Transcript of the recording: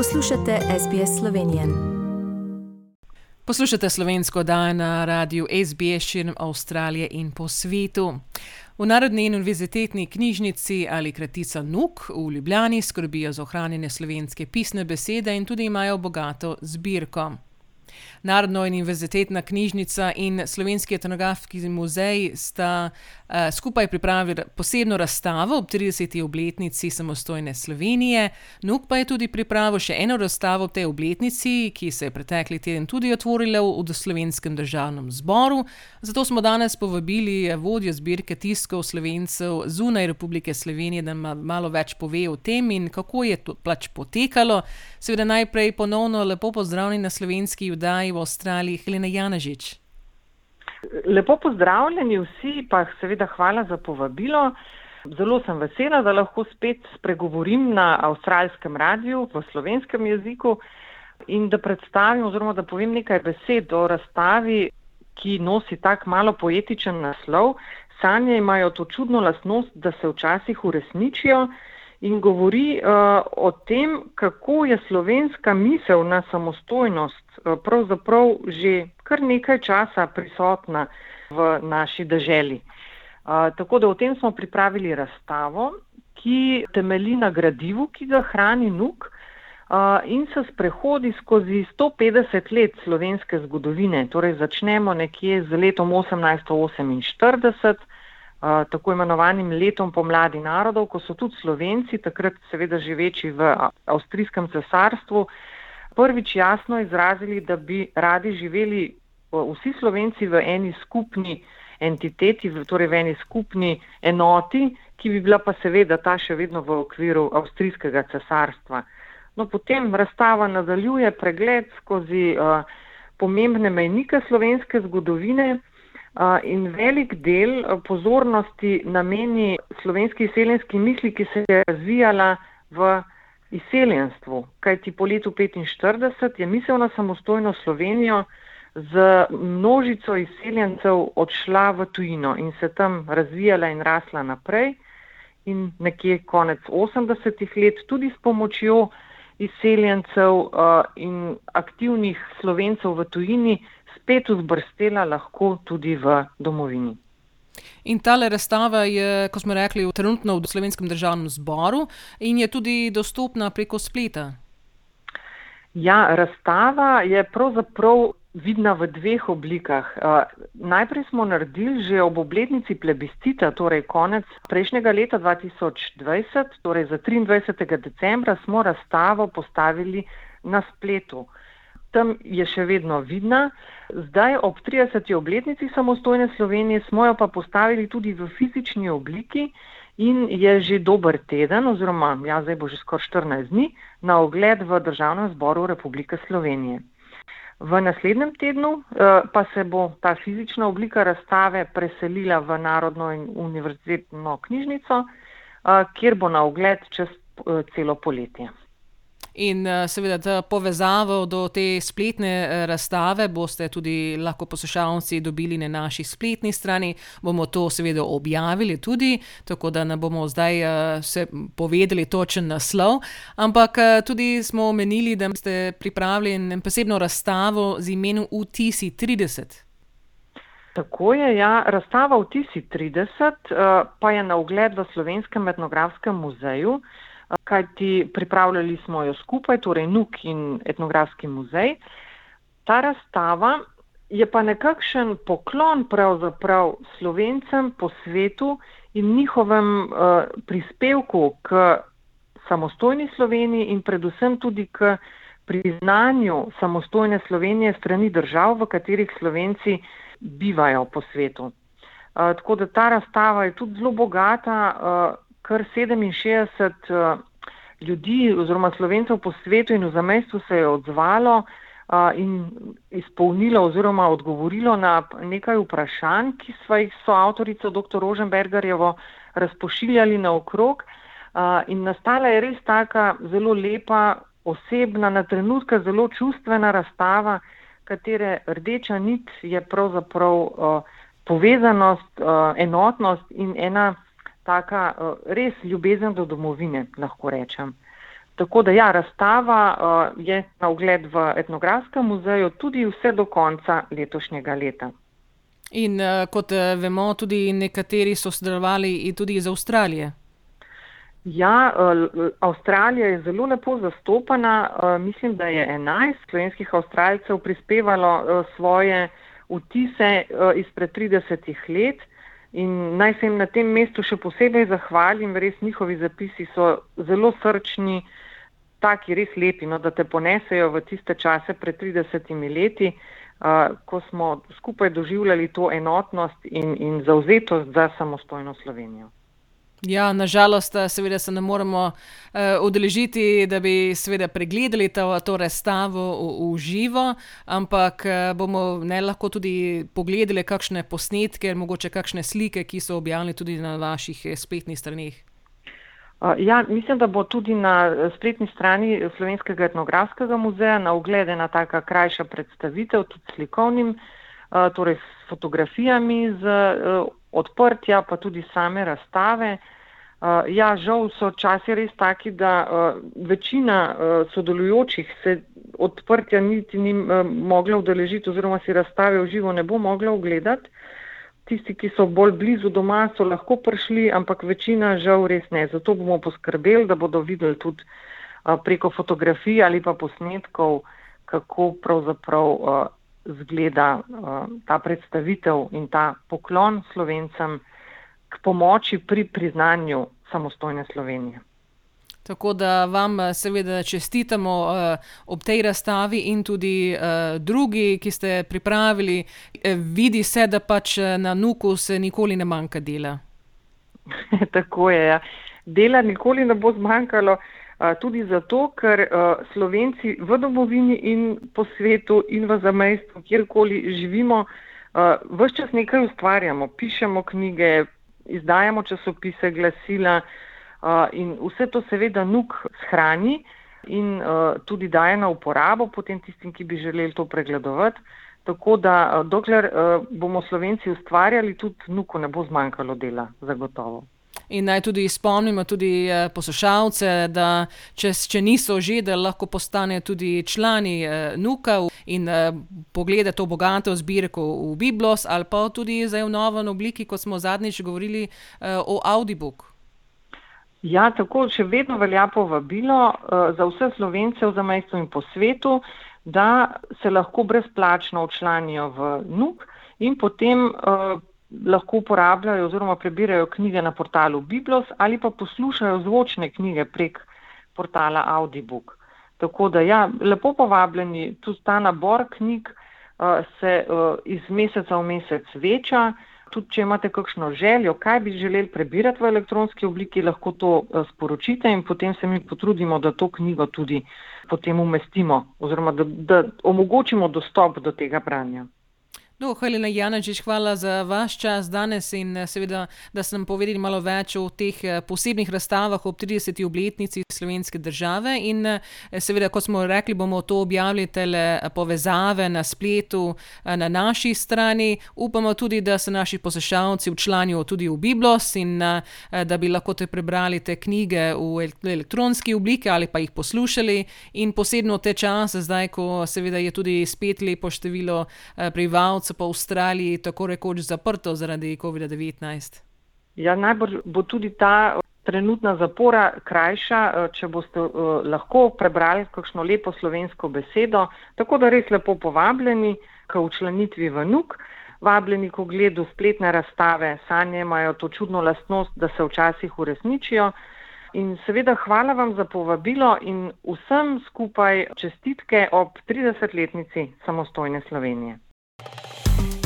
Poslušate SBS Slovenijo. Poslušate slovensko oddajo na radiju SBS širom Avstralije in po svetu. V Narodni univerzitetni knjižnici ali kratica NUK v Ljubljani skrbijo za ohranjanje slovenske pisne besede in tudi imajo bogato zbirko. Narodno univerzitetna knjižnica in Slovenski etnografski muzej sta uh, skupaj pripravili posebno razstavo ob 30. obletnici samostojne Slovenije. Nuk pa je tudi pripravil še eno razstavo ob tej obletnici, ki se je pretekli teden tudi otvorila v, v Slovenskem državnem zboru. Zato smo danes povabili vodjo zbirke tiskov slovencev zunaj Republike Slovenije, da nam malo več pove o tem in kako je to pač potekalo. Seveda najprej ponovno lepo pozdravljeni na slovenski vdaji v Avstraliji, Helena Janažič. Lepo pozdravljeni vsi, pa seveda hvala za povabilo. Zelo sem vesela, da lahko spet spregovorim na avstralskem radiju v slovenskem jeziku in da predstavim oziroma da povem nekaj besed o razstavi, ki nosi tak malo poetičen naslov. Sanje imajo to čudno lastnost, da se včasih uresničijo in govori uh, o tem, kako je slovenska misel na samostojnost uh, pravzaprav že kar nekaj časa prisotna v naši državi. Uh, tako da o tem smo pripravili razstavo, ki temeli na gradivu, ki ga hrani NUK in se sprehodi skozi 150 let slovenske zgodovine. Torej začnemo nekje z letom 1848 tako imenovanim letom pomladi narodov, ko so tudi Slovenci, takrat seveda živeči v Avstrijskem cesarstvu, prvič jasno izrazili, da bi radi živeli vsi Slovenci v eni skupni entiteti, torej v eni skupni enoti, ki bi bila pa seveda ta še vedno v okviru Avstrijskega cesarstva. No, potem razstava nadaljuje pregled skozi uh, pomembne mejnike slovenske zgodovine, in velik del pozornosti nameni slovenski izseljenski misli, ki se je razvijala v izseljenstvu. Kajti po letu 1945 je misel na samostojno Slovenijo z množico izseljencev odšla v tujino in se tam razvijala in rasla naprej. In nekje konec 80-ih let tudi s pomočjo izseljencev uh, in aktivnih slovencev v tujini spet vzbrstela lahko tudi v domovini. In tale razstava je, kot smo rekli, trenutno v Slovenskem državnem zboru in je tudi dostopna preko spleta. Ja, razstava je pravzaprav vidna v dveh oblikah. Uh, najprej smo naredili že ob obletnici plebiscita, torej konec prejšnjega leta 2020, torej za 23. decembra, smo razstavo postavili na spletu. Tam je še vedno vidna. Zdaj, ob 30. obletnici samostojne Slovenije, smo jo pa postavili tudi v fizični obliki in je že dober teden, oziroma ja, zdaj bo že skoraj 14 dni, na ogled v Državnem zboru Republike Slovenije. V naslednjem tednu eh, pa se bo ta fizična oblika razstave preselila v Narodno in univerzitetno knjižnico, eh, kjer bo na ogled čez eh, celo poletje. In uh, seveda, da povezavo do te spletne uh, razstave boste tudi lahko poslušalci dobili na naši spletni strani. Bomo to seveda objavili tudi, tako da ne bomo zdaj uh, se povedali točen naslov. Ampak tudi smo omenili, da ste pripravili posebno razstavo z imenom UTC 30. Tako je, ja. Razstava UTC 30 uh, pa je na ogled v Slovenskem etnografskem muzeju kajti pripravljali smo jo skupaj, torej NUK in etnografski muzej. Ta razstava je pa nekakšen poklon pravzaprav slovencem po svetu in njihovem uh, prispevku k samostojni Sloveniji in predvsem tudi k priznanju samostojne Slovenije strani držav, v katerih Slovenci bivajo po svetu. Uh, tako da ta razstava je tudi zelo bogata. Uh, kar 67 uh, eh, ljudi oziroma slovencev po svetu in v zamestvu se je odzvalo uh, in izpolnilo oziroma odgovorilo na nekaj vprašanj, ki smo jih so avtorico dr. Roženbergerjevo razpošiljali na okrog uh, in nastala je res taka zelo lepa, osebna, na trenutke zelo čustvena razstava, katere rdeča nit je pravzaprav uh, povezanost, uh, enotnost in ena taka uh, res ljubezen do domovine, lahko rečem. Tako da ja, razstava uh, je na ogled v etnografskem muzeju tudi vse do konca letošnjega leta. In uh, kot vemo, tudi nekateri so sodelovali tudi iz Avstralije. Ja, Avstralija je zelo lepo zastopana. Mislim, da je 11 slovenskih avstralcev prispevalo svoje vtise izpred 30 let. In naj se jim na tem mestu še posebej zahvalim, res njihovi zapisi so zelo srčni, taki res lepi, no, da te ponesejo v tiste čase pred 30 leti, ko smo skupaj doživljali to enotnost in, in zauzetost za samostojno Slovenijo. Ja, nažalost, eh, seveda se ne moremo uh, udeležiti, da bi seveda pregledali to, to razstavo v, v živo, ampak uh, bomo ne lahko tudi pogledali kakšne posnetke, mogoče kakšne slike, ki so objavljene tudi na vaših spletnih straneh. Uh, ja, mislim, da bo tudi na spletni strani Slovenskega etnografskega muzeja na ogled ena taka krajša predstavitev, tudi slikovnim, uh, torej s fotografijami z uh, odprtja, pa tudi same razstave. Uh, ja, žal so časi res taki, da večina sodelujočih se odprtja niti ni mogla udeležiti oziroma si razstave v živo ne bo mogla ogledati. Tisti, ki so bolj blizu doma, so lahko prišli, ampak večina žal res ne. Zato bomo poskrbeli, da bodo videli tudi preko fotografij ali pa posnetkov, kako pravzaprav zgleda uh, ta predstavitev in ta poklon slovencem k pomoči pri priznanju samostojne Slovenije. Tako da vam eh, seveda čestitamo uh, ob tej razstavi in tudi drugi, ki ste pripravili. Vidi se, da pač na Nuku se nikoli ne manjka dela. Tako je. Ja. Dela nikoli ne bo zmanjkalo. Tudi zato, ker Slovenci v domovini in po svetu in v zamejstvu, kjerkoli živimo, vse čas nekaj ustvarjamo, pišemo knjige, izdajamo časopise, glasila in vse to seveda nuk shrani in tudi daje na uporabo potem tistim, ki bi želeli to pregledovati. Tako da dokler bomo Slovenci ustvarjali, tudi nuku ne bo zmanjkalo dela, zagotovo. In naj tudi spomnimo tudi eh, poslušalce, da če, če niso že, da lahko postanejo tudi člani eh, Nuka in eh, pogledajo to bogato zbirko v Biblos ali pa tudi zdaj v novem obliki, kot smo zadnjič govorili o Audibook. Ja, tako še vedno velja povabilo za vse slovence v zamestju in po svetu, da se lahko brezplačno včlanijo v NUK in potem lahko uporabljajo oziroma prebirajo knjige na portalu Biblos ali pa poslušajo zvočne knjige prek portala Audibook. Tako da ja, lepo povabljeni, tudi ta nabor knjig uh, se uh, iz meseca v mesec veča. Tudi, če imate kakšno željo, kaj bi želeli prebirati v elektronski obliki, lahko to uh, sporočite in potem se mi potrudimo, da to knjigo tudi potem umestimo oziroma da, da omogočimo dostop do tega branja. No, Helena Janačič, hvala za vaš čas danes in eh, seveda, da ste nam povedali malo več o teh eh, posebnih razstavah ob 30. obletnici slovenske države. In eh, seveda, kot smo rekli, bomo to objavili tele povezave na spletu na naši strani. Upamo tudi, da se naši poslušalci včlanijo tudi v Biblos in da bi lahko te prebrali te knjige v elektronski obliki ali pa jih poslušali. In posebno te čase, zdaj, ko seveda je tudi spet lepo število prebivalcev so po Avstraliji tako rekoč zaprto zaradi COVID-19? Ja, najbolj bo tudi ta trenutna zapora krajša, eh, če boste uh, lahko prebrali kakšno lepo slovensko besedo. Tako da res lepo povabljeni k učlanitvi v NUK, vabljeni k ogledu spletne razstave. Sanje imajo to čudno lastnost, da se včasih uresničijo. In seveda hvala vam za povabilo in vsem skupaj čestitke ob 30-letnici samostojne Slovenije.